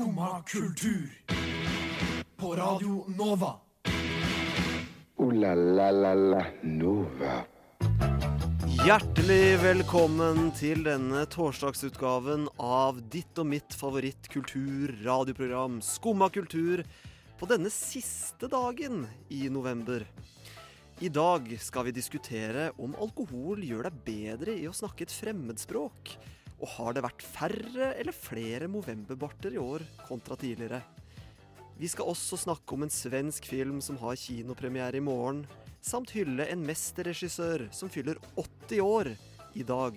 Skumma kultur. På Radio Nova. O-la-la-la-la Nova. Hjertelig velkommen til denne torsdagsutgaven av ditt og mitt favoritt-kultur-radioprogram Skumma kultur på denne siste dagen i november. I dag skal vi diskutere om alkohol gjør deg bedre i å snakke et fremmedspråk. Og har det vært færre eller flere Movember-barter i år kontra tidligere? Vi skal også snakke om en svensk film som har kinopremiere i morgen, samt hylle en mesterregissør som fyller 80 år i dag.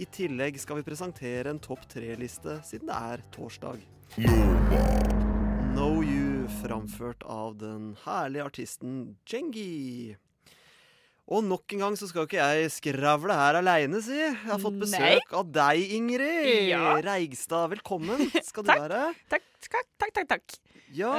I tillegg skal vi presentere en topp tre-liste, siden det er torsdag. Know You, framført av den herlige artisten Jengi. Og nok en gang så skal ikke jeg skravle her aleine, si. Jeg har fått besøk av deg, Ingrid Ja. Reigstad. Velkommen skal du Takk. være. Takk, takk, takk, takk. takk. Ja,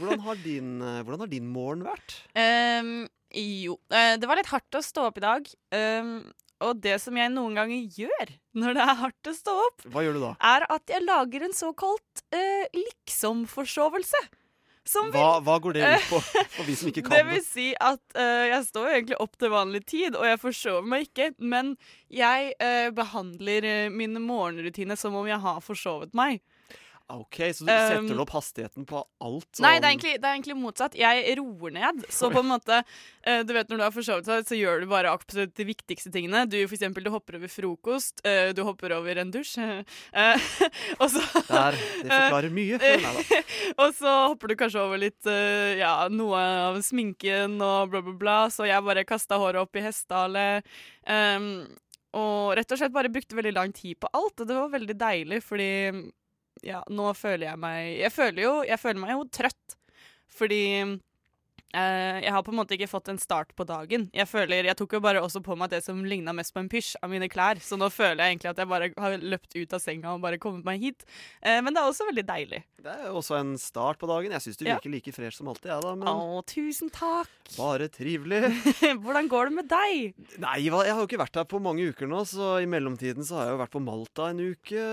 hvordan har din, eh, hvordan har din morgen vært? Um, jo, eh, det var litt hardt å stå opp i dag. Um, og det som jeg noen ganger gjør når det er hardt å stå opp, Hva gjør du da? er at jeg lager en såkalt uh, liksom-forsovelse. Vil Hva, hva går det ut på, for vi som ikke kan Det vil si at uh, jeg står egentlig opp til vanlig tid, og jeg forsover meg ikke. Men jeg uh, behandler uh, mine morgenrutiner som om jeg har forsovet meg. Ok, Så du setter Um, opp hastigheten på alt? sånn- Nei, det er, egentlig, det er egentlig motsatt. Jeg roer ned. Så på en måte eh, Du vet når du har forsovet deg, så gjør du bare absolutt de viktigste tingene. Du for eksempel, du hopper over frokost, eh, du hopper over en dusj, eh, og så Der, det forklarer mye. Nei da. Og så hopper du kanskje over litt Ja, noe av sminken og bla, bla, bla. Så jeg bare kasta håret opp i hestehale. Um, og rett og slett bare brukte veldig lang tid på alt. Og det var veldig deilig, fordi ja, nå føler jeg meg Jeg føler jo Jeg føler meg jo trøtt. Fordi eh, jeg har på en måte ikke fått en start på dagen. Jeg føler, jeg tok jo bare også på meg det som ligna mest på en pysj av mine klær. Så nå føler jeg egentlig at jeg bare har løpt ut av senga og bare kommet meg hit. Eh, men det er også veldig deilig. Det er jo også en start på dagen. Jeg syns du Ja. virker like fresh som alltid, jeg, da. Men Å, tusen takk! bare trivelig. Hvordan går det med deg? Nei, jeg har jo ikke vært her på mange uker nå, så i mellomtiden så har jeg jo vært på Malta en uke.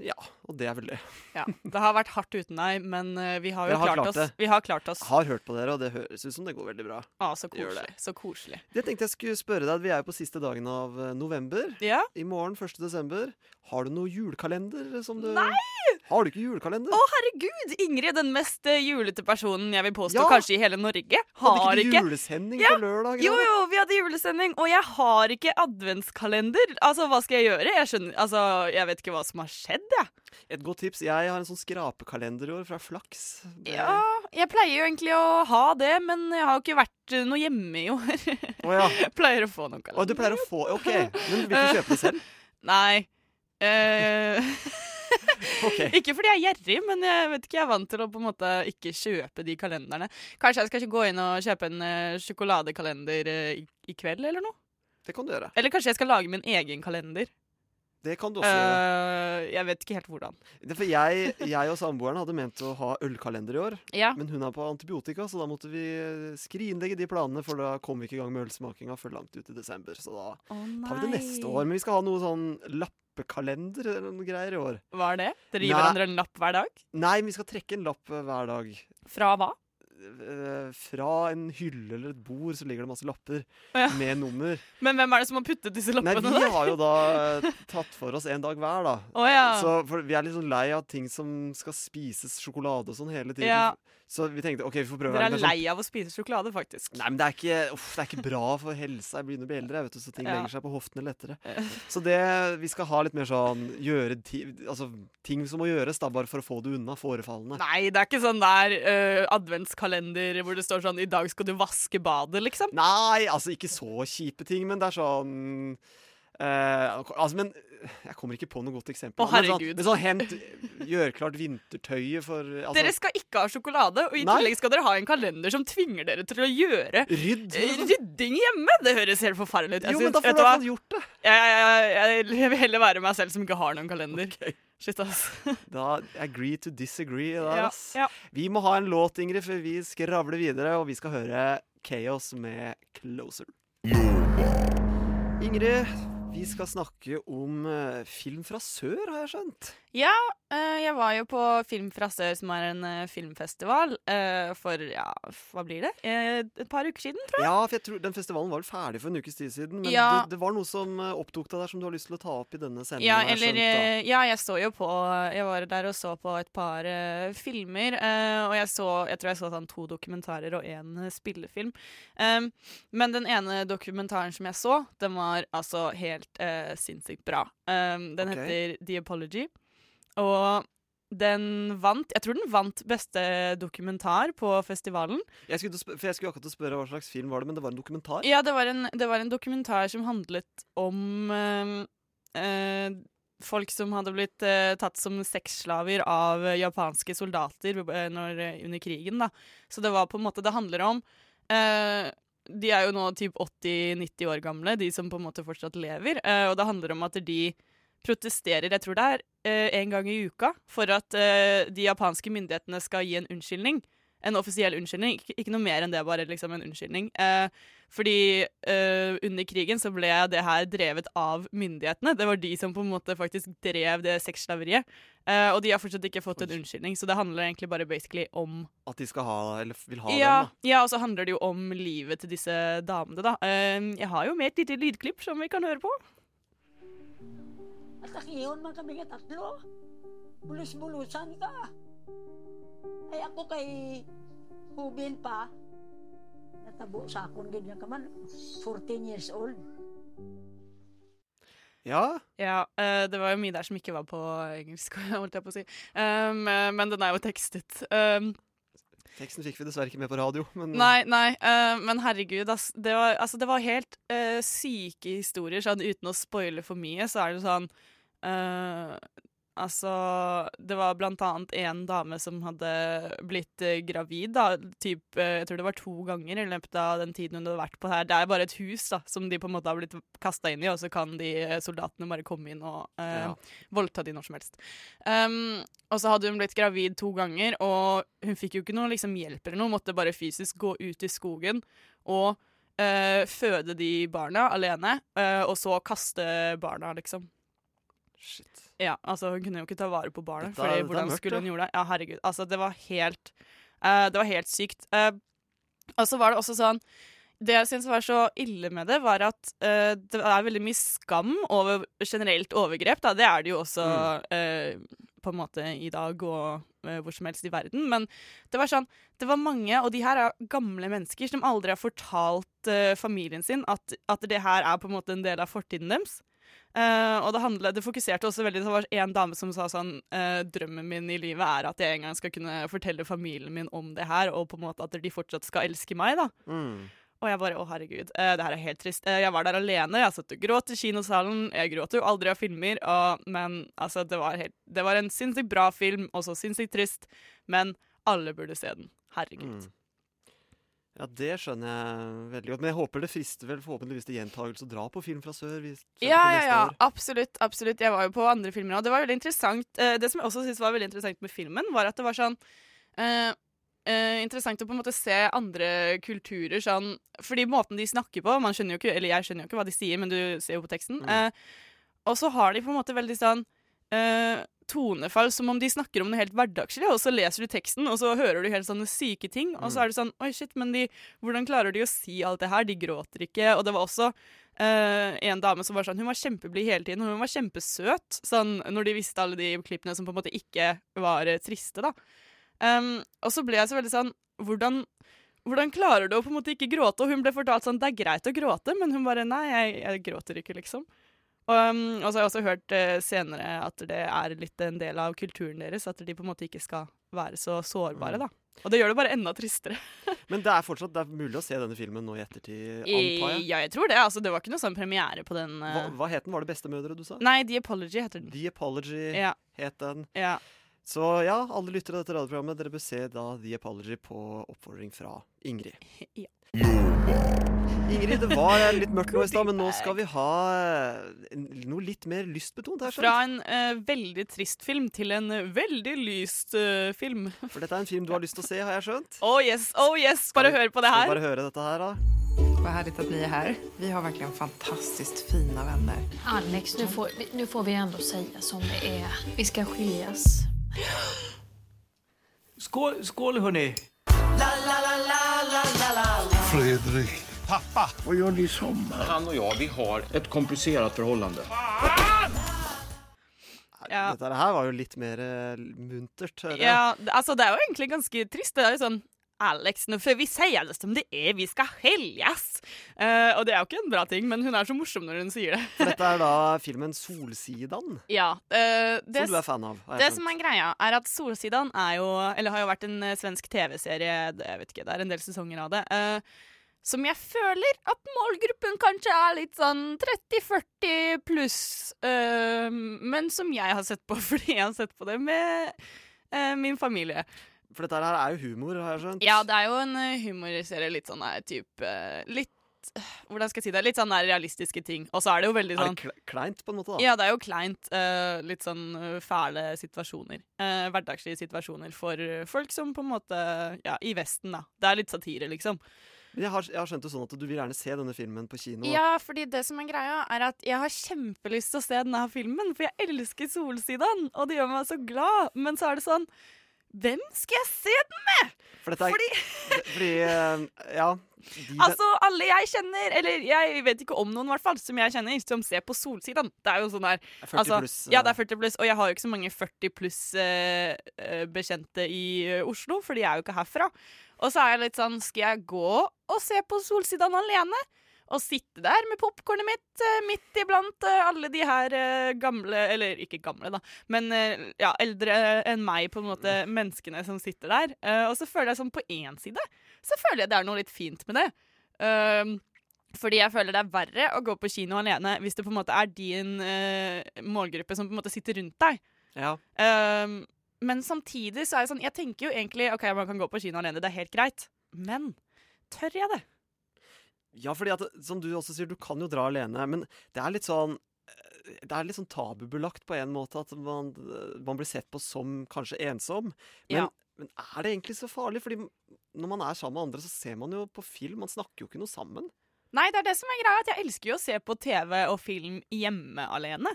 Ja, og det er vel det. Ja, Det har vært hardt uten deg, men eh, vi har jo har klart, klart oss. det. Vi har klart oss. Jeg har hørt på dere, og det høres ut som det går veldig bra. Å, så Det koselig. Så koselig. Jeg tenkte jeg skulle spørre deg, Vi er jo på siste dagen av eh, november. Ja? I morgen, 1. desember. Har du noe julekalender som du Nei! Har du ikke julekalender? Å, herregud! Ingrid, den mest eh, julete personen jeg vil påstå Ja! kanskje i hele Norge, har Hadde ikke ikke du julesending Ja, på lørdag? Jo, jo, vi hadde julesending, og jeg har ikke adventskalender. Altså, hva skal jeg gjøre? Jeg skjønner, altså, jeg vet ikke hva som har skjedd, jeg. Et godt tips. Jeg har en sånn skrapekalender i år fra Flaks. Det- Ja, jeg pleier jo egentlig å ha det, men jeg har jo ikke vært eh, noe hjemme i år. Oh, ja. pleier å få noen Å, kalender. du pleier å få OK. Men vil du kjøpe det selv? Nei. Eh, OK. ikke fordi jeg er gjerrig, men jeg vet ikke, jeg er vant til å på en måte ikke kjøpe de kalenderne. Kanskje jeg skal ikke gå inn og kjøpe en uh, sjokoladekalender uh, i, i kveld, eller noe? Det kan du gjøre. Eller kanskje jeg skal lage min egen kalender. Det kan du også gjøre. Uh, jeg vet ikke helt hvordan. Det for jeg, jeg og samboeren hadde ment å ha ølkalender i år, Ja. men hun er på antibiotika, så da måtte vi skrinlegge de planene, for da kom vi ikke i gang med ølsmakinga før langt ut i desember. Så da oh, tar vi det neste år. Men vi skal ha noe sånn lappekalender eller noen greier i år. Hva er det? Dere gir Nei. hverandre en lapp hver dag? Nei, vi skal trekke en lapp eh, hver dag. Fra hva? Eh, Fra en hylle eller et bord så ligger det masse lapper Ja. med nummer. Men hvem er det som har puttet disse Nei, lappene vi har jo da eh, tatt for oss en dag hver, da. Å ja. Så for Vi er litt sånn lei av ting som skal spises sjokolade og sånn hele tiden. Ja. Så vi tenkte OK, vi får prøve Dere er sånn lei av å spise sjokolade, faktisk. Nei, men det er ikke, uff, det er ikke bra for helsa. Jeg begynner å bli eldre, vet du, så ting Ja. legger seg på hoftene lettere. Så det, vi skal ha litt mer sånn gjøre ti, altså, ting som må gjøres, da, bare for å få det unna forefallende. Nei, det er ikke sånn der uh, adventskalender hvor det står sånn 'I dag skal du vaske badet', liksom. Nei, altså ikke så kjipe ting, men det er sånn eh, altså, men jeg kommer ikke på noe godt eksempel. Å, Men sånn, men sånn hent, gjør klart vintertøyet for altså, Dere skal ikke ha sjokolade, og i Nei. tillegg skal dere ha en kalender som tvinger dere til å gjøre Rydd. eh, rydding hjemme. Det høres helt forferdelig ut. Jeg Jo, men da får du i hvert fall gjort det. Jeg, jeg, jeg, jeg vil heller være meg selv som ikke har noen kalender. Okay. Shit, ass. Da agree to disagree Ja, ass. ja. Vi må ha en låt, Ingrid, før vi skravler videre, og vi skal høre Chaos med Closer. Ingrid, vi skal snakke om eh, film fra sør, har jeg skjønt. Ja, eh, jeg var jo på Film fra sør, som er en eh, filmfestival, for ja, hva blir det? Et par uker siden, tror jeg. Ja, for jeg tror Den festivalen var vel ferdig for en ukes tid siden. Men Ja. det, det var noe som opptok deg der som du har lyst til å ta opp i denne sendingen. Ja, jeg eller skjønt, Ja, jeg så jo på Jeg var der og så på et par uh, filmer. uh, og jeg så Jeg tror jeg så sånn to dokumentarer og én spillefilm. Um, men den ene dokumentaren som jeg så, den var altså helt uh, sinnssykt bra. Um, den okay. heter The Apology. Og den vant Jeg tror den vant beste dokumentar på festivalen. Jeg skulle, for jeg skulle akkurat spørre hva slags film var det, men det var en dokumentar? Ja, det var en, det var en dokumentar som handlet om eh, eh, folk som hadde blitt eh, tatt som sexslaver av japanske soldater når, under krigen. da. Så det var på en måte Det handler om De er jo nå typ 80-90 år gamle, de som på en måte fortsatt lever. eh, og det handler om at de protesterer, jeg tror det er eh, en gang i uka, for at eh, de japanske myndighetene skal gi en unnskyldning. En offisiell unnskyldning. Ikke, ikke noe mer enn det, bare liksom en unnskyldning. Eh, fordi eh, under krigen så ble det her drevet av myndighetene. Det var de som på en måte faktisk drev det sexslaveriet. Eh, og de har fortsatt ikke fått en unnskyldning, så det handler egentlig bare basically om At de skal ha, eller vil ha ja, den, da. ja, og så handler det jo om livet til disse damene, da. Eh, jeg har jo med et lite lydklipp som vi kan høre på. At kami nga tatlo. Bulus-bulusan ka. Ay ako kay Hubin pa. Natabo sa akong ganyan ka man, 14 years old. Ja, Ja, eh, det var jo mye der som ikke var på engelsk, holdt jeg på å si. Um, eh, men den er jo tekstet. Um, teksten fikk vi dessverre ikke med på radio. Men Nei, nei, uh, men herregud, ass. Det var, altså, det var helt uh, syke historier. Sånn, uten å spoile for mye, så er det sånn eh, Altså, det var blant annet en dame som hadde blitt eh, gravid, da. Typ, eh, jeg tror det var to ganger i løpet av den tiden hun hadde vært på her. Det er bare et hus da, som de på en måte har blitt kasta inn i, og så kan de eh, soldatene bare komme inn og eh, Ja. voldta de når som helst. Um, og så hadde hun blitt gravid to ganger, og hun fikk jo ikke noe liksom, hjelp eller noe. Måtte bare fysisk gå ut i skogen og eh, føde de barna alene, eh, og så kaste barna, liksom. Shit. Ja, altså Hun kunne jo ikke ta vare på barnet, Dette Fordi hvordan skulle hun gjøre det? Ja, herregud. Altså, det var helt uh, Det var helt sykt. Uh, og så var det også sånn Det jeg syns var så ille med det, var at uh, det er veldig mye skam over generelt overgrep. Da. Det er det jo også eh, på en måte i dag og uh, hvor som helst i verden. Men det var sånn Det var mange, og de her er gamle mennesker som aldri har fortalt familien sin at, at det her er på en måte en del av fortiden deres. Eh, og det, handlet, det fokuserte også veldig Det var en dame som sa sånn uh, Drømmen min i livet er at jeg en gang skal kunne fortelle familien min om det her, og på en måte at de fortsatt skal elske meg, da. Mm. Og jeg bare å herregud, uh, det her er helt trist. Jeg var der alene, jeg satt og gråt i kinosalen. Jeg gråter jo aldri av filmer, og, men altså, det var, helt, det var en sinnssykt bra film, og så sinnssykt trist. Men alle burde se den. Herregud. Mm. Ja, det skjønner jeg veldig godt. Men jeg håper det frister vel forhåpentligvis til gjentagelse å dra på Film fra sør. hvis- Ja, ja, ja. Absolutt. absolutt. Jeg var jo på andre filmer òg. Det var veldig interessant. Eh, det som jeg også syntes var veldig interessant med filmen, var at det var sånn uh, uh, Interessant å på en måte se andre kulturer sånn Fordi måten de snakker på Man skjønner jo ikke Eller jeg skjønner jo ikke hva de sier, men du ser jo på teksten. Mm. Uh, og så har de på en måte veldig sånn eh, tonefall som om de snakker om noe helt hverdagslig, og så leser du teksten, og så hører du helt sånne syke ting, og så Mm. er du sånn Oi, shit, men de, hvordan klarer de å si alt det her? De gråter ikke. Og det var også Uh, en dame som var sånn Hun var kjempeblid hele tiden, og hun var kjempesøt sånn, når de visste alle de klippene som på en måte ikke var uh, triste, da. Um, og så ble jeg så veldig sånn Hvordan hvordan klarer du å på en måte ikke gråte? Og hun ble fortalt sånn, det er greit å gråte, men hun bare nei, jeg, jeg gråter ikke, liksom. Og, um, og så har jeg også hørt eh, senere at det er litt en del av kulturen deres, at de på en måte ikke skal være så sårbare, Mm. da. Og det gjør det bare enda tristere. Men det er fortsatt det er mulig å se denne filmen nå i ettertid, antar jeg. Ja, jeg tror det. Altså, det var ikke noe sånn premiere på den. Hva, eh, hva het den? Var det Bestemødre du sa? Nei, The Apology heter den. The Apology Ja, het den. ja. Så ja, alle lyttere av dette radioprogrammet, dere bør se da The Apology på oppfordring fra Ingrid. Ja. Ingrid, det var litt mørkt nå i stad, men nå skal vi ha noe litt mer lystbetont her. Fra en uh, veldig trist film til en eh, veldig lyst uh, film. For dette er en film du har lyst til å se, har jeg skjønt. Oh yes, oh yes! Bare Skal hør på det Skal vi her. bare høre dette her, da? Vad härligt att ni är här. Vi har verkligen fantastiskt fina vänner. Alex, nu får, nu får vi ändå säga som det är. Vi ska skiljas. Skål, skål hörni! Fredrik. Vad gör ni i sommar? Han och jag, vi har ett komplicerat förhållande. Ja. Dette her var jo litt mer eh, muntert. hører. Ja, altså det er jo egentlig ganske trist. Det er jo sånn Alex, nå får vi si det som det er, vi skal skiljes. Uh, og det er jo ikke en bra ting, men hun er så morsom når hun sier det. For dette er da filmen Solsidan, Ja, Uh, det, som du er fan av. det skjønt. som er greia, er at Solsidan er jo Eller har jo vært en eh, svensk TV-serie, jeg vet ikke, det er en del sesonger av det. eh, som jeg føler at målgruppen kanskje er litt sånn 30-40 pluss. øh, men som jeg har sett på fordi jeg har sett på det med øh, min familie. For dette her er jo humor, har jeg skjønt. Ja, det er jo en eh, humorserie. Litt sånn her type Litt eh, Hvordan skal jeg si det? Litt sånn realistiske ting. Og så er det jo veldig sånn Er sånn det kleint, på en måte? da? Ja, det er jo kleint. Uh, litt sånn fæle situasjoner. Uh, hverdagslige situasjoner for folk som på en måte Ja, i Vesten, da. Det er litt satire, liksom. Jeg har, jeg har skjønt det sånn at du vil gjerne se denne filmen på kino. Ja, fordi det som er greia, er at jeg har kjempelyst til å se denne filmen, for jeg elsker Solsidan, og det gjør meg så glad. Men så er det sånn Hvem skal jeg se den med?! For dette er, Fordi fordi eh, Ja. De, Altså, alle jeg kjenner, eller jeg vet ikke om noen, i hvert fall, som jeg kjenner, som ser på Solsidan. Det er jo sånn der 40 altså, pluss. Ja, eh, det er 40 pluss, og jeg har jo ikke så mange 40 pluss-bekjente eh, bekjente i eh, Oslo, for de er jo ikke herfra. Og så er jeg litt sånn, skal jeg gå og se på Solsidan alene? Og sitte der med popkornet mitt eh, midt iblant eh, alle de her eh, gamle Eller ikke gamle, da, men ja, eldre enn meg, på en måte, menneskene som sitter der. Og så føler jeg sånn på én side så føler jeg det er noe litt fint med det. Um, fordi jeg føler det er verre å gå på kino alene hvis det på en måte er din målgruppe som på en måte sitter rundt deg. ja. Um, men samtidig så er det sånn Jeg tenker jo egentlig OK, man kan gå på kino alene, det er helt greit. Men tør jeg det? ja, fordi at, som du også sier, du kan jo dra alene, men det er litt sånn eh, det er litt sånn tabubelagt på en måte at man, man blir sett på som kanskje ensom. Men, Ja. men er det egentlig så farlig? Fordi når man er sammen med andre, så ser man jo på film. Man snakker jo ikke noe sammen. Nei, det er det som er greia. At jeg elsker jo å se på TV og film hjemme alene.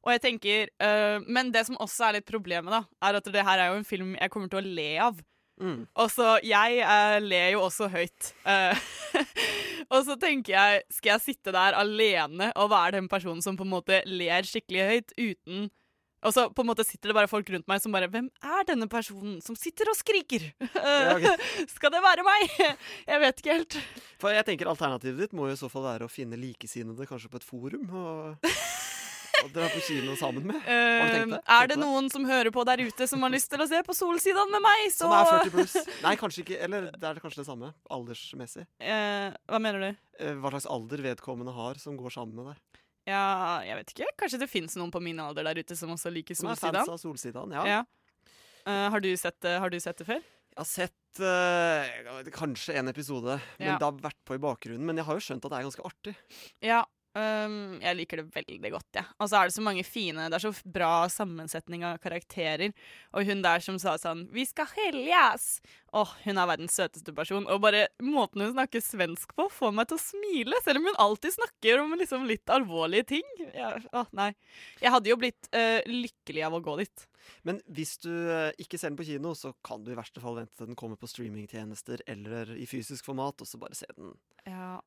Og jeg tenker, uh, Men det som også er litt problemet, da, er at det her er jo en film jeg kommer til å le av. Mm. Og så Jeg uh, ler jo også høyt. Uh, og så tenker jeg, skal jeg sitte der alene og være den personen som på en måte ler skikkelig høyt uten Og så på en måte sitter det bare folk rundt meg som bare Hvem er denne personen som sitter og skriker? Ja. Skal det være meg? Jeg vet ikke helt. For jeg tenker Alternativet ditt må jo i så fall være å finne likesinnede kanskje på et forum. Og, og dra på kino sammen med. Uh, er det noen som hører på der ute som har lyst til å se på Solsidan med meg, så Som er 40 pluss. Nei, kanskje ikke. Eller det er kanskje det samme. Aldersmessig. Uh, Hva mener du? Uh, Hva slags alder vedkommende har som går sammen med deg. Ja, jeg vet ikke. Kanskje det fins noen på min alder der ute som også liker Som er Solsidan? fans av Solsidan. Ja. Ja. Eh, har, du sett, har du sett det før? Jeg har sett kanskje en episode, men Ja. det har vært på i bakgrunnen. Men jeg har jo skjønt at det er ganske artig. Ja. Ehm, jeg liker det veldig godt, jeg. Ja. Og så er det så mange fine Det er så bra sammensetning av karakterer. Og hun der som sa sånn 'Vi skal heljas'. Åh, hun er verdens søteste person. Og bare måten hun snakker svensk på, får meg til å smile. Selv om hun alltid snakker om liksom litt alvorlige ting. Ja, åh, nei. Jeg hadde jo blitt uh, lykkelig av å gå dit. Men hvis du eh, ikke ser den på kino, så kan du i verste fall vente til den kommer på streamingtjenester eller i fysisk format, og så bare se den. Ja.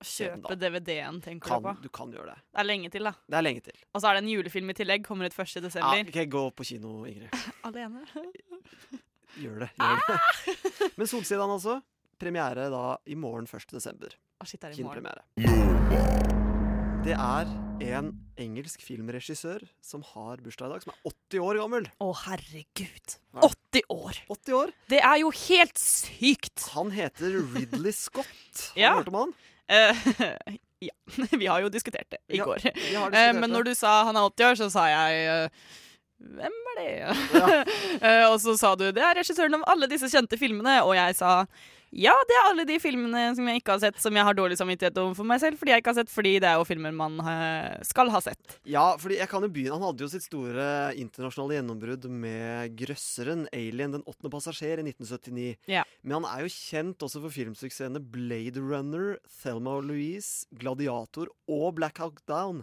Kjøpe. DVD-en, tenker Kan, du på. du kan gjøre det. Det er lenge til, da. Det er lenge til. Og så er det en julefilm i tillegg. Kommer ut 1. Ja, okay, ok, Gå på kino, Ingrid. Alene. Gjør det. gjør det. Men Solsidan, altså. Premiere da i morgen 1. desember. Å, shit, det er i morgen. Det er en engelsk filmregissør som har bursdag i dag, som er 80 år gammel. Å, herregud. 80 år! 80 år. Det er jo helt sykt! Han heter Ridley Scott. Har Ja. du hørt om han? Eh, ja. Vi har jo diskutert det i Ja, går. Eh, men det. når du sa han er 80 år, så sa jeg uh, hvem er det? Ja. Og så sa du det er regissøren av alle disse kjente filmene, og jeg sa Ja, det er alle de filmene som jeg ikke har sett, som jeg har dårlig samvittighet overfor meg selv fordi jeg ikke har sett, fordi det er jo filmer man eh, skal ha sett. Ja, fordi jeg kan jo begynne Han hadde jo sitt store internasjonale gjennombrudd med grøsseren Alien den åttende passasjer i 1979. Ja. Men han er jo kjent også for filmsuksessene Blade Runner, Thelma og Louise, Gladiator og Black Hawk Down.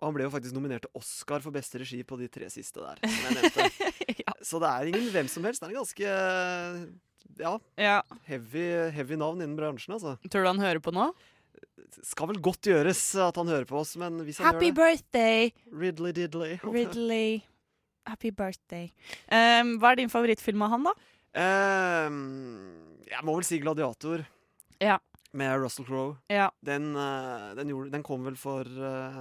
Og han ble jo faktisk nominert til Oscar for beste regi på de tre siste der. som jeg nevnte. Så det er ingen hvem som helst. Det er en ganske ja, Ja. heavy, heavy navn innen bransjen, altså. Tror du han hører på nå? Skal vel godt gjøres at han hører på oss, men hvis han Happy gjør det birthday, Ridley diddley. Ridley. Happy birthday. Um, hva er din favorittfilm av han, da? Um, jeg må vel si Gladiator. Ja. Med Russell Crowe. Ja. Den, eh, den, gjorde, den kom vel for uh,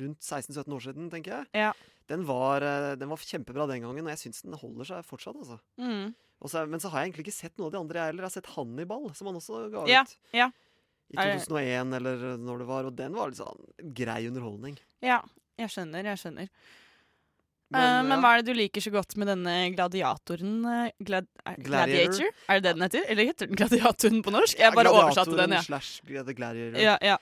rundt 16-17 år siden, tenker jeg. Ja. Den var, eh, den var kjempebra den gangen, og jeg syns den holder seg fortsatt. altså. Mm. Så, men så har jeg egentlig ikke sett noe av de andre, jeg heller. Jeg har sett Hannibal, som han også ga Ja, ut. ja. I Er 2001, eller når det var. Og den var litt sånn grei underholdning. Ja, jeg skjønner, jeg skjønner. Men, uh, men ja. hva er det du liker så godt med denne gladiatoren? eh, Glad er- Gladiator? Gladiator? Er det det den heter? Eller heter den Gladiatoren på norsk? Jeg bare oversatte den, ja. Slash Gladiator. Ja, ja.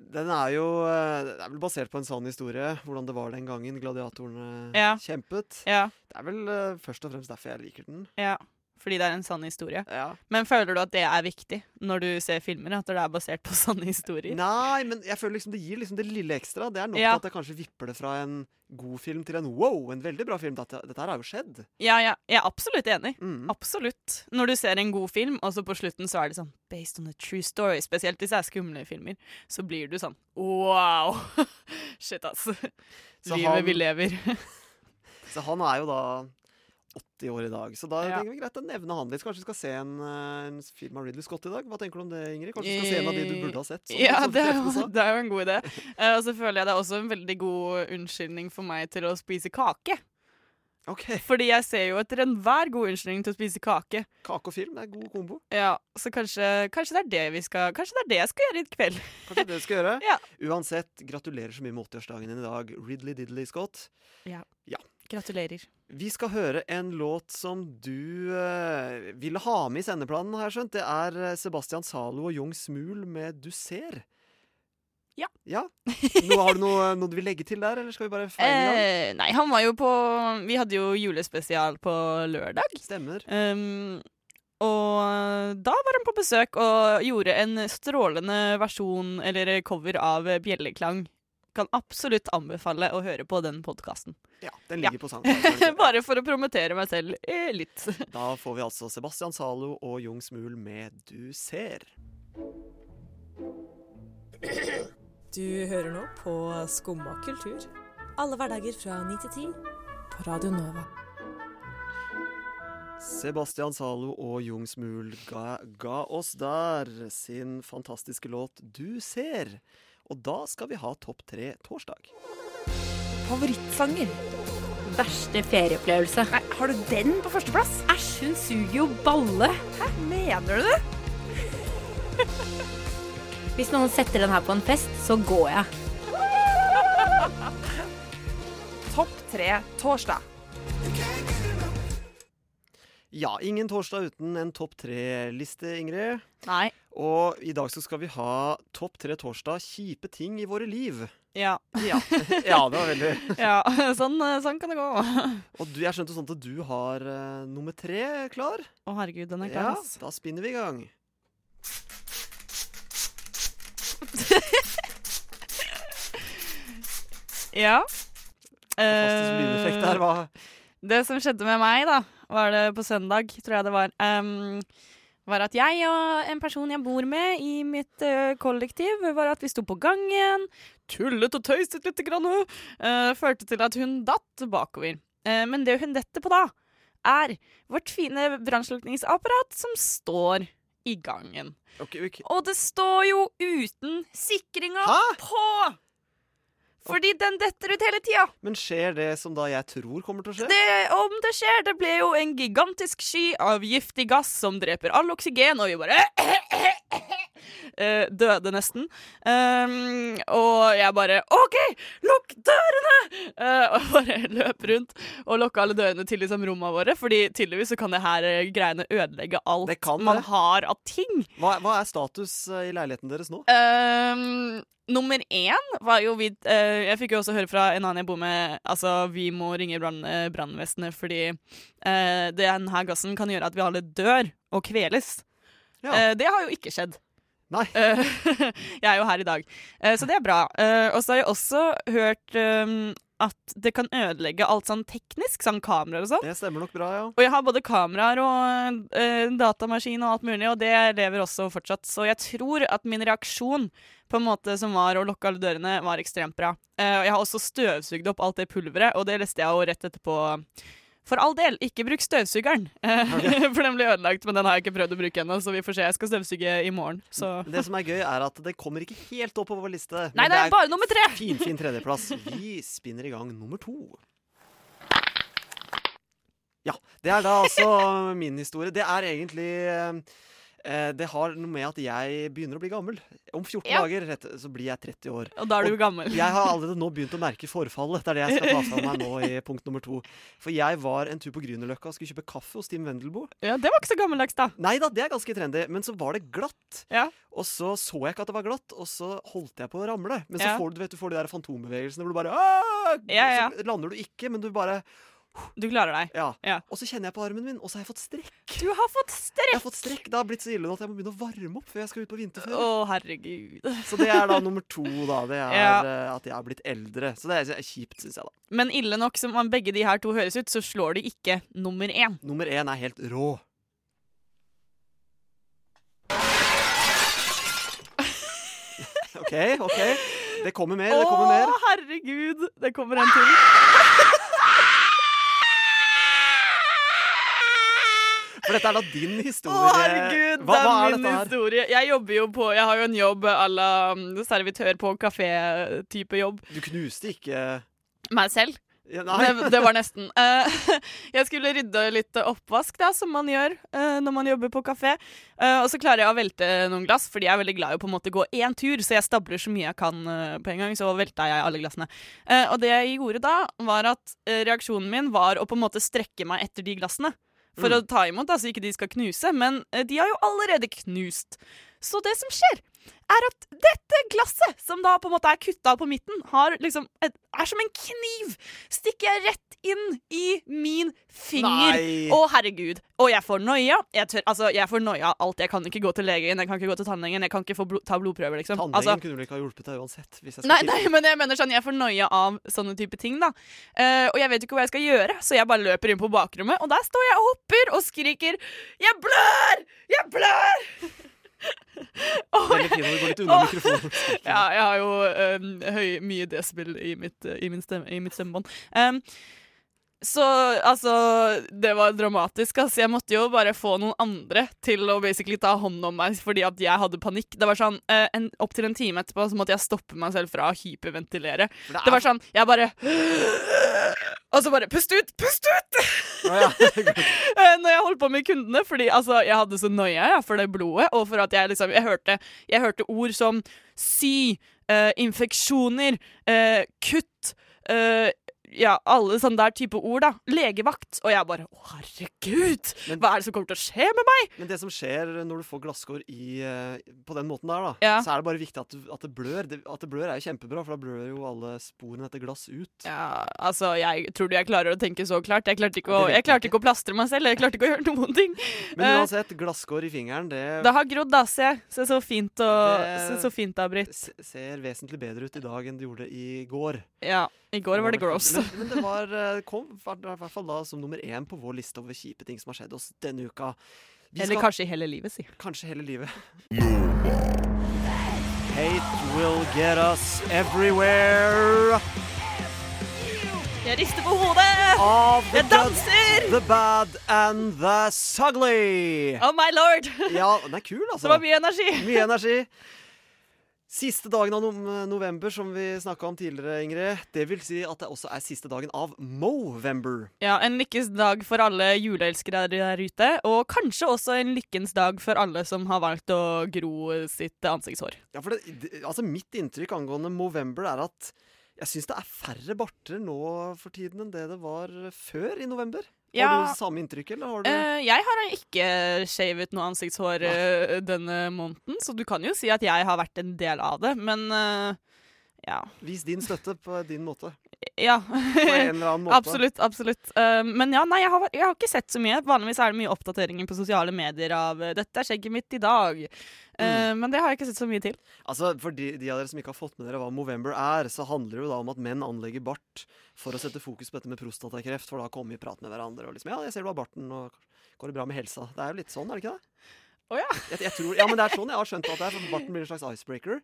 Den er jo eh, Det er vel basert på en sann historie, hvordan det var den gangen gladiatorene Ja. kjempet. Ja, Det er vel eh, først og fremst derfor jeg liker den. ja. Fordi det er en sann historie. Ja. Men føler du at det er viktig når du ser filmer? At det er basert på sanne historier? Nei, men jeg føler liksom det gir liksom det lille ekstra. Det er nok Ja. at det kanskje vipper det fra en god film til en wow, en veldig bra film. Dette, dette her har jo skjedd. Ja, ja, jeg er absolutt enig. Mm. Absolutt. Når du ser en god film, og så på slutten så er det sånn based on a true story, spesielt hvis det er skumle filmer, så blir du sånn wow! Shit, altså. Så Livet han- vi lever. Så han er jo da 80 år i dag, så da Ja. tenker vi greit å nevne han litt. Kanskje vi skal se en, eh, en film av Ridley Scott i dag? Hva tenker du om det, Ingrid? Kanskje vi skal se en av de du burde ha sett? som- Ja, som det er, jo, det er jo en god idé. Uh, og så føler jeg det er også en veldig god unnskyldning for meg til å spise kake. Okay. Fordi jeg ser jo etter enhver god unnskyldning til å spise kake. Kake og film, det er god kombo. Ja, Så kanskje, kanskje det er det vi skal Kanskje det er det jeg skal gjøre i kveld. Kanskje det du skal gjøre? Ja. Uansett, gratulerer så mye med 80-årsdagen din i dag, Ridley Diddley Scott. Gratulerer. Vi skal høre en låt som du uh, ville ha med i sendeplanen, har jeg skjønt. Det er eh, Sebastian Zalo og Jung Smul med 'Du ser'. Ja. ja. Nå, har du noe, noe du vil legge til der, eller skal vi bare feire? Eh, nei, han var jo på Vi hadde jo julespesial på lørdag. Stemmer. Um, og da var han på besøk og gjorde en strålende versjon, eller cover, av Bjelleklang. Kan absolutt anbefale å høre på den podkasten. Ja, den Ja. ligger på SoundCloud. Bare for å promotere meg selv eh, litt. Da får vi altså Sebastian Zalo og Jung Smul med 'Du ser'. Du hører nå på Skumma kultur. Alle hverdager fra 9 til 10 på Radio Nova. Sebastian Zalo og Jung Smul ga, ga oss der sin fantastiske låt 'Du ser'. Og da skal vi ha Topp tre torsdag. Favorittsanger. Verste ferieopplevelse. Nei, har du den på førsteplass? Æsj, hun suger jo balle. Hæ, mener du det? Hvis noen setter den her på en fest, så går jeg. Topp tre torsdag. Ja, ingen torsdag uten en topp tre-liste, Ingrid. Nei. Og i dag så skal vi ha Topp tre torsdag kjipe ting i våre liv. Ja. Ja, ja det var veldig ja sånn, eh, sånn kan det gå. Og du, jeg skjønte sånn at du har uh, nummer tre klar. Å herregud, den er klar. Ja, da spinner vi i gang. Ja. Fantastisk lydeffekt der. Hva? Det som skjedde med meg, da, var det på søndag, tror jeg det var, um, var at jeg og en person jeg bor med i mitt uh, kollektiv, var at vi sto på gangen, tullet og tøyset litt, grann, uh, førte til at hun datt bakover. Uh, men det hun detter på da, er vårt fine brannslukningsapparat som står i gangen. Okay, okay. Og det står jo uten sikringa på! Fordi den detter ut hele tida. Men skjer det som da jeg tror kommer til å skje? Det, om det skjer, det ble jo en gigantisk sky av giftig gass som dreper all oksygen, og vi bare eh, døde nesten. Um, og jeg bare OK, lukk dørene! Uh, og bare løp rundt og lukka alle dørene til liksom, rommene våre. Fordi tydeligvis så kan det her eh, greiene ødelegge alt kan man det. har av ting. Hva, hva er status eh, i leiligheten deres nå? Um, nummer én var jo vi uh, Jeg fikk jo også høre fra en annen jeg bor med Altså, vi må ringe brann, brannvesenet fordi uh, denne gassen kan gjøre at vi alle dør og kveles. Ja. Uh, det har jo ikke skjedd. Nei. Jeg er jo her i dag, Eh, så det er bra. Eh, og så har jeg også hørt um, at det kan ødelegge alt sånn teknisk, sånn kameraer og sånn. Det stemmer nok bra, ja. Og jeg har både kameraer og eh, datamaskin og alt mulig, og det lever også fortsatt. Så jeg tror at min reaksjon på en måte som var å lukke alle dørene, var ekstremt bra. Jeg har også støvsugd opp alt det pulveret, og det leste jeg jo rett etterpå. For all del, ikke bruk støvsugeren, okay. for den ble ødelagt. Men den har jeg ikke prøvd å bruke ennå, så vi får se. Jeg skal støvsuge i morgen. Så. Det som er gøy, er at det kommer ikke helt opp på vår liste. Nei, det er bare nummer tre! Fin, fin tredjeplass. Vi spinner i gang nummer to. Ja, det er da altså min historie. Det er egentlig eh, Det har noe med at jeg begynner å bli gammel. Om 14 Ja. dager rett, så blir jeg 30 år. Og da er du gammel. Jeg har allerede nå begynt å merke forfallet. Det er det jeg skal ta fra meg nå i punkt nummer to. For jeg var en tur på Grünerløkka og skulle kjøpe kaffe hos Tim Wendelboe. Ja, Det var ikke så gammeldags, da. Nei da, det er ganske trendy. Men så var det glatt. Ja. Og så så jeg ikke at det var glatt, og så holdt jeg på å ramle. Men så Ja. får du, vet, du får de der fantombevegelsene hvor du bare ja. Så lander du ikke, men du bare Du klarer deg. Ja. Ja. Og så kjenner jeg på armen min, og så har jeg fått strekk. Du har fått strekk! Jeg har fått strekk. Det har blitt så ille nå at jeg må begynne å varme opp før jeg skal ut på vinterferie. Å, herregud. Så det er da nummer to, da. Det er Ja. eh, at jeg har blitt eldre. Så det er kjipt, syns jeg, da. Men ille nok som om begge de her to høres ut, så slår de ikke nummer én. Nummer én er helt rå. OK, OK. Det kommer mer. Det kommer mer. Å, herregud! Det kommer en til. For dette er da din Å, historie. herregud! hva, det hva er er min historie. Jeg jobber jo på Jeg har jo en jobb à la mm, servitør på kafé-type jobb. Du knuste ikke Meg selv. ja, Det, det var nesten. Uh, jeg skulle rydde litt oppvask, da, som man gjør uh, når man jobber på kafé. Uh, og så klarer jeg å velte noen glass, fordi jeg er veldig glad i å på en måte gå én tur. Så jeg stabler så mye jeg kan på en gang, så velta jeg alle glassene. Og det jeg gjorde da, var at reaksjonen min var å på en måte strekke meg etter de glassene. For Mm. å ta imot, da, så ikke de skal knuse. Men eh, de har jo allerede knust. Så det som skjer, er at dette glasset, som da på en måte er kutta på midten, har liksom et, er som en kniv. Stikker jeg rett inn i min finger. Nei. Å, herregud. Og jeg får noia. Jeg, tør, altså, jeg får noia av alt. Jeg kan ikke gå til legen, jeg kan ikke gå til tannlegen, jeg kan ikke få blod, ta blodprøver, liksom. Tannlegen Altså, kunne vel ikke ha hjulpet deg uansett? Nei, nei, men jeg mener sånn, jeg får noia av sånne type ting, da. Uh, og jeg vet ikke hva jeg skal gjøre, så jeg bare løper inn på bakrommet, og der står jeg og hopper og skriker 'Jeg blør! Jeg blør!' Veldig du går litt unna mikrofonen. Ja, jeg har jo um, høy, mye desibel i mitt, uh, i stemme, i mitt stemmebånd. Um, så altså Det var dramatisk. Altså. Jeg måtte jo bare få noen andre til å basically ta hånd om meg fordi at jeg hadde panikk. Det var sånn eh, en, Opptil en time etterpå så måtte jeg stoppe meg selv fra å hyperventilere. Det, det Det er- var sånn Jeg bare Og så bare Pust ut! Pust ut! Oh, ja. Eh, Når jeg holdt på med kundene, fordi altså, jeg hadde så noia ja, for det blodet, og for at jeg liksom Jeg hørte, jeg hørte ord som sy, eh, infeksjoner, eh, kutt eh, ja, alle sånne der type ord, da. Legevakt. Og jeg bare Å, herregud! Men- Hva er det som kommer til å skje med meg? Men det som skjer når du får glasskår i, eh, på den måten der, da, Ja. så er det bare viktig at, du, at det blør. Det, at det blør er jo kjempebra, for da blør jo alle sporene etter glass ut. Ja, altså, jeg tror du jeg klarer å tenke så klart. Jeg klarte ikke å, jeg klarte ikke å plastre meg selv. Jeg klarte ikke å gjøre noen ting. Men Eh, uansett, glasskår i fingeren, det, Det har grodd, da. Se. Se så fint, og, Det- se så fint det har blitt. ser vesentlig bedre ut i dag enn det gjorde i går. Ja. I går var det gross. Men, men det var, eh, kom i hvert fall da som nummer én på vår liste over kjipe ting som har skjedd oss denne uka. Vi Eller skal- kanskje hele livet, si. Kanskje hele livet. Hate will get us everywhere. Jeg rister på hodet! Of the Jeg danser! good, the bad and the sugly. Oh my lord! Ja, den er kul, altså. Det var mye energi. Mye energi. Siste dagen av november, som vi snakka om tidligere, Ingrid. Det vil si at det også er siste dagen av Movember. Ja, En lykkens dag for alle juleelskere der ute, og kanskje også en lykkens dag for alle som har valgt å gro sitt ansiktshår. Ja, for det, det, altså Mitt inntrykk angående Movember er at jeg syns det er færre barter nå for tiden enn det det var før i november. Ja. Har du samme inntrykk, eller har du uh, jeg har ikke shavet noe ansiktshår uh, denne måneden, så du kan jo si at jeg har vært en del av det, men eh, ja. Vis din støtte på din måte. Ja. På en eller annen måte. absolutt. absolutt. Eh, men ja, nei, jeg har, jeg har ikke sett så mye. Vanligvis er det mye oppdateringer på sosiale medier av eh, 'dette er skjegget mitt i dag'. Mm. Men det har jeg ikke sett så mye til. Altså, For de, de av dere som ikke har fått med dere hva Movember er, så handler det jo da om at menn anlegger bart for å sette fokus på dette med prostatakreft, for da kommer vi i prat med hverandre og liksom Ja, jeg ser du har barten, og går det bra med helsa? Det er jo litt sånn, er det ikke det? Å ja. Jeg, jeg tror, ja, men det er sånn jeg har skjønt at det er, for barten blir en slags icebreaker.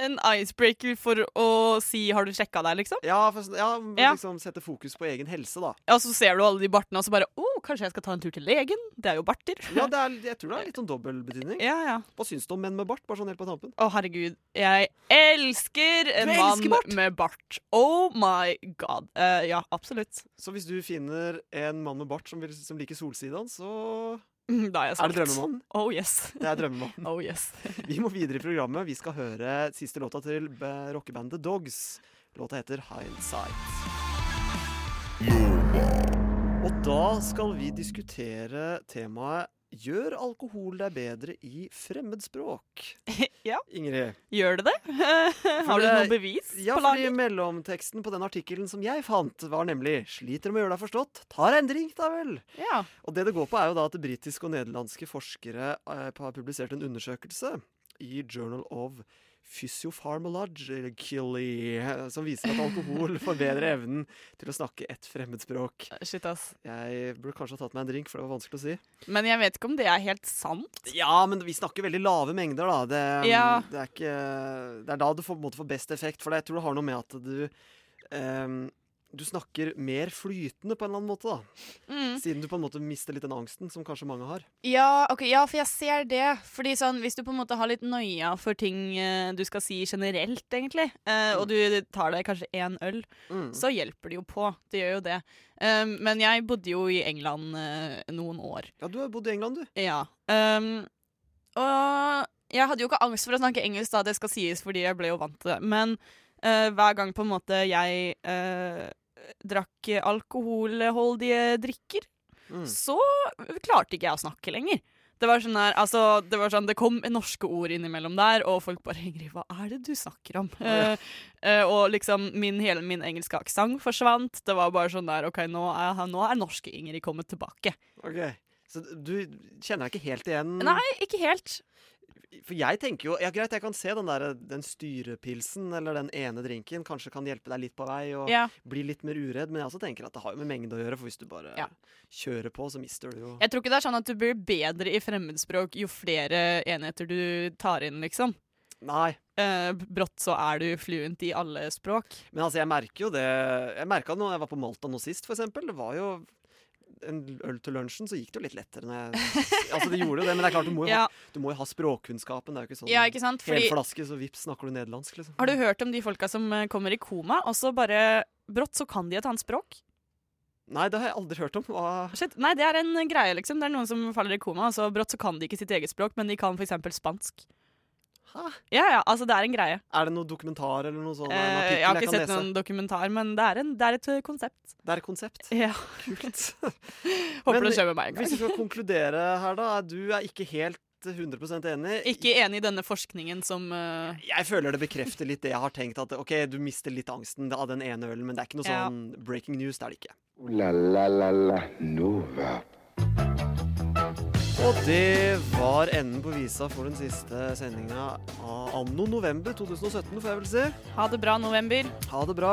En icebreaker for å si 'har du sjekka deg', liksom? Ja, for, sånn- ja, Ja. liksom sette fokus på egen helse, da. Ja, så ser du alle de bartene, og så bare 'Å, kanskje jeg skal ta en tur til legen?' Det er jo barter. Ja, det er, jeg tror det er litt sånn dobbeltbetydning. Ja, ja. Hva syns du om menn med bart? Bare sånn helt på tampen. Å, herregud. Jeg elsker en mann bart? med bart. Oh my god. Uh, ja, absolutt. Så hvis du finner en mann med bart som, vil, som liker Solsidan, så Da er jeg Er det solgt. drømmemannen? Oh yes. Det er drømmemannen. Oh yes. Vi må videre i programmet. Vi skal høre siste låta til b- rockebandet Dogs. Låta heter Hindsight. Og da skal vi diskutere temaet Gjør alkohol deg bedre i fremmedspråk? ja. Ingrid? Gjør det det? Har du noe bevis Ja, på fordi mellomteksten på den artikkelen som jeg fant, var nemlig 'Sliter med å gjøre deg forstått? Tar en drink, da vel'. Ja. Og det det går på, er jo da at britiske og nederlandske forskere eh, har publisert en undersøkelse i Journal of Physiopharmacology, eh, som viser at alkohol forbedrer evnen til å snakke ett fremmedspråk. Shit, ass. Jeg burde kanskje ha tatt meg en drink, for det var vanskelig å si. Men jeg vet ikke om det er helt sant. Ja, men vi snakker veldig lave mengder, da. Det, Ja. det, er, ikke, det er da du får, på en måte, får best effekt. For det, jeg tror det har noe med at du ehm, Du snakker mer flytende på en eller annen måte, da. Mm. Siden du på en måte mister litt den angsten som kanskje mange har. Ja, okay, ja, for jeg ser det. Fordi sånn, Hvis du på en måte har litt noia for ting uh, du skal si generelt, egentlig, eh, og du tar deg kanskje én øl, Mm. så hjelper det jo på. Det gjør jo det. Um, men jeg bodde jo i England uh, noen år. Ja, du har bodd i England, du. Ja. Um, og jeg hadde jo ikke angst for å snakke engelsk, da, det skal sies, fordi jeg ble jo vant til det. Men hver gang på en måte jeg drakk alkoholholdige drikker, Mm. så klarte ikke jeg å snakke lenger. Det var sånn der, altså, det var sånn, det kom norske ord innimellom der, og folk bare 'Ingrid, hva er det du snakker om?' Oh, ja. Eh, og liksom min, hele min engelske aksent forsvant. Det var bare sånn der 'OK, nå er, nå er norske Ingrid kommet tilbake'. Ok, Så du kjenner deg ikke helt igjen? Nei, ikke helt. For jeg tenker jo Ja, greit, jeg kan se den der Den styrepilsen eller den ene drinken kanskje kan hjelpe deg litt på vei og Ja. bli litt mer uredd, men jeg også tenker at det har jo med mengde å gjøre, for hvis du bare Ja. kjører på, så mister du jo Jeg tror ikke det er sånn at du blir bedre i fremmedspråk jo flere enheter du tar inn, liksom. Nei. Eh, brått så er du fluent i alle språk. Men altså, jeg merker jo det Jeg merka det når jeg var på Malta nå sist, for eksempel. Det var jo en øl til lunsjen, så gikk det jo litt lettere. Altså, det gjorde jo det, men det er klart, du må jo, Ja. ha, du må jo ha språkkunnskapen. Det er jo ikke sånn Ja, ikke sant? Fordi- flaske, så vips snakker du nederlandsk, liksom. Har du hørt om de folka som eh, kommer i koma, og så bare brått så kan de et annet språk? Nei, det har jeg aldri hørt om. Hva Shit. Nei, det er en greie, liksom. Det er noen som faller i koma, og så brått så kan de ikke sitt eget språk, men de kan eksempel spansk. Hæ? Ja, ja, altså det er en greie. Er det noe dokumentar eller noe sånt? Eh, jeg har ikke jeg sett lese? noen dokumentar, men det er, en, det er et eh, konsept. Det er et konsept. Ja. Kult. Håper Men det skjer med meg en gang. Hvis vi skal konkludere her, da. er Du er ikke helt 100% enig. Ikke enig i denne forskningen som uh... Jeg føler det bekrefter litt det jeg har tenkt. At ok, du mister litt angsten av den ene ølen, men det er ikke noe Ja. sånn breaking news. Det er det ikke. La la la la Nova. Og det var enden på visa for den siste sendinga av anno november 2017, får jeg vel si. Ha det bra, november. Ha det bra.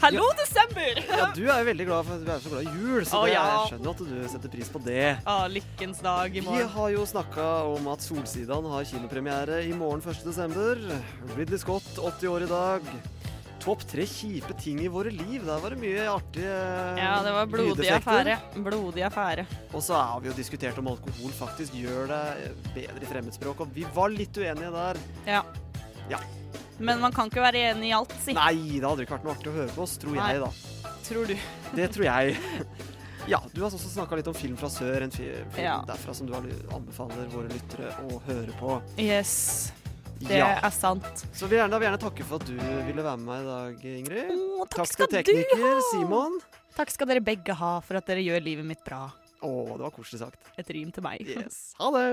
Hallo, desember! Ja, du er jo veldig glad for at du er så glad i jul, så Å, det, ja. jeg skjønner at du setter pris på det. Ah, lykkens dag i morgen. Vi har jo snakka om at Solsidan har kinopremiere i morgen 1. desember. Ridley Scott, 80 år i dag. Topp tre kjipe ting i våre liv. Der var det mye artige Ja, det var blodig affære. Blodig affære. Og så har vi jo diskutert om alkohol faktisk gjør deg bedre i fremmedspråk, og vi var litt uenige der. Ja. Ja. Men man kan ikke være enig i alt, si. Nei, det hadde ikke vært noe artig å høre på oss, tror jeg, da. Tror du. Det tror jeg. Ja, du har også snakka litt om film fra sør, en film Ja. derfra som du anbefaler våre lyttere å høre på. Yes. Det Ja. er sant. Så vi, gjerne, da vil jeg gjerne takke for at du ville være med meg i dag, Ingrid. Å, takk, til skal du tekniker! Simon. Takk skal dere begge ha for at dere gjør livet mitt bra. Å, det var koselig sagt. Et rim til meg. Yes. Ha det!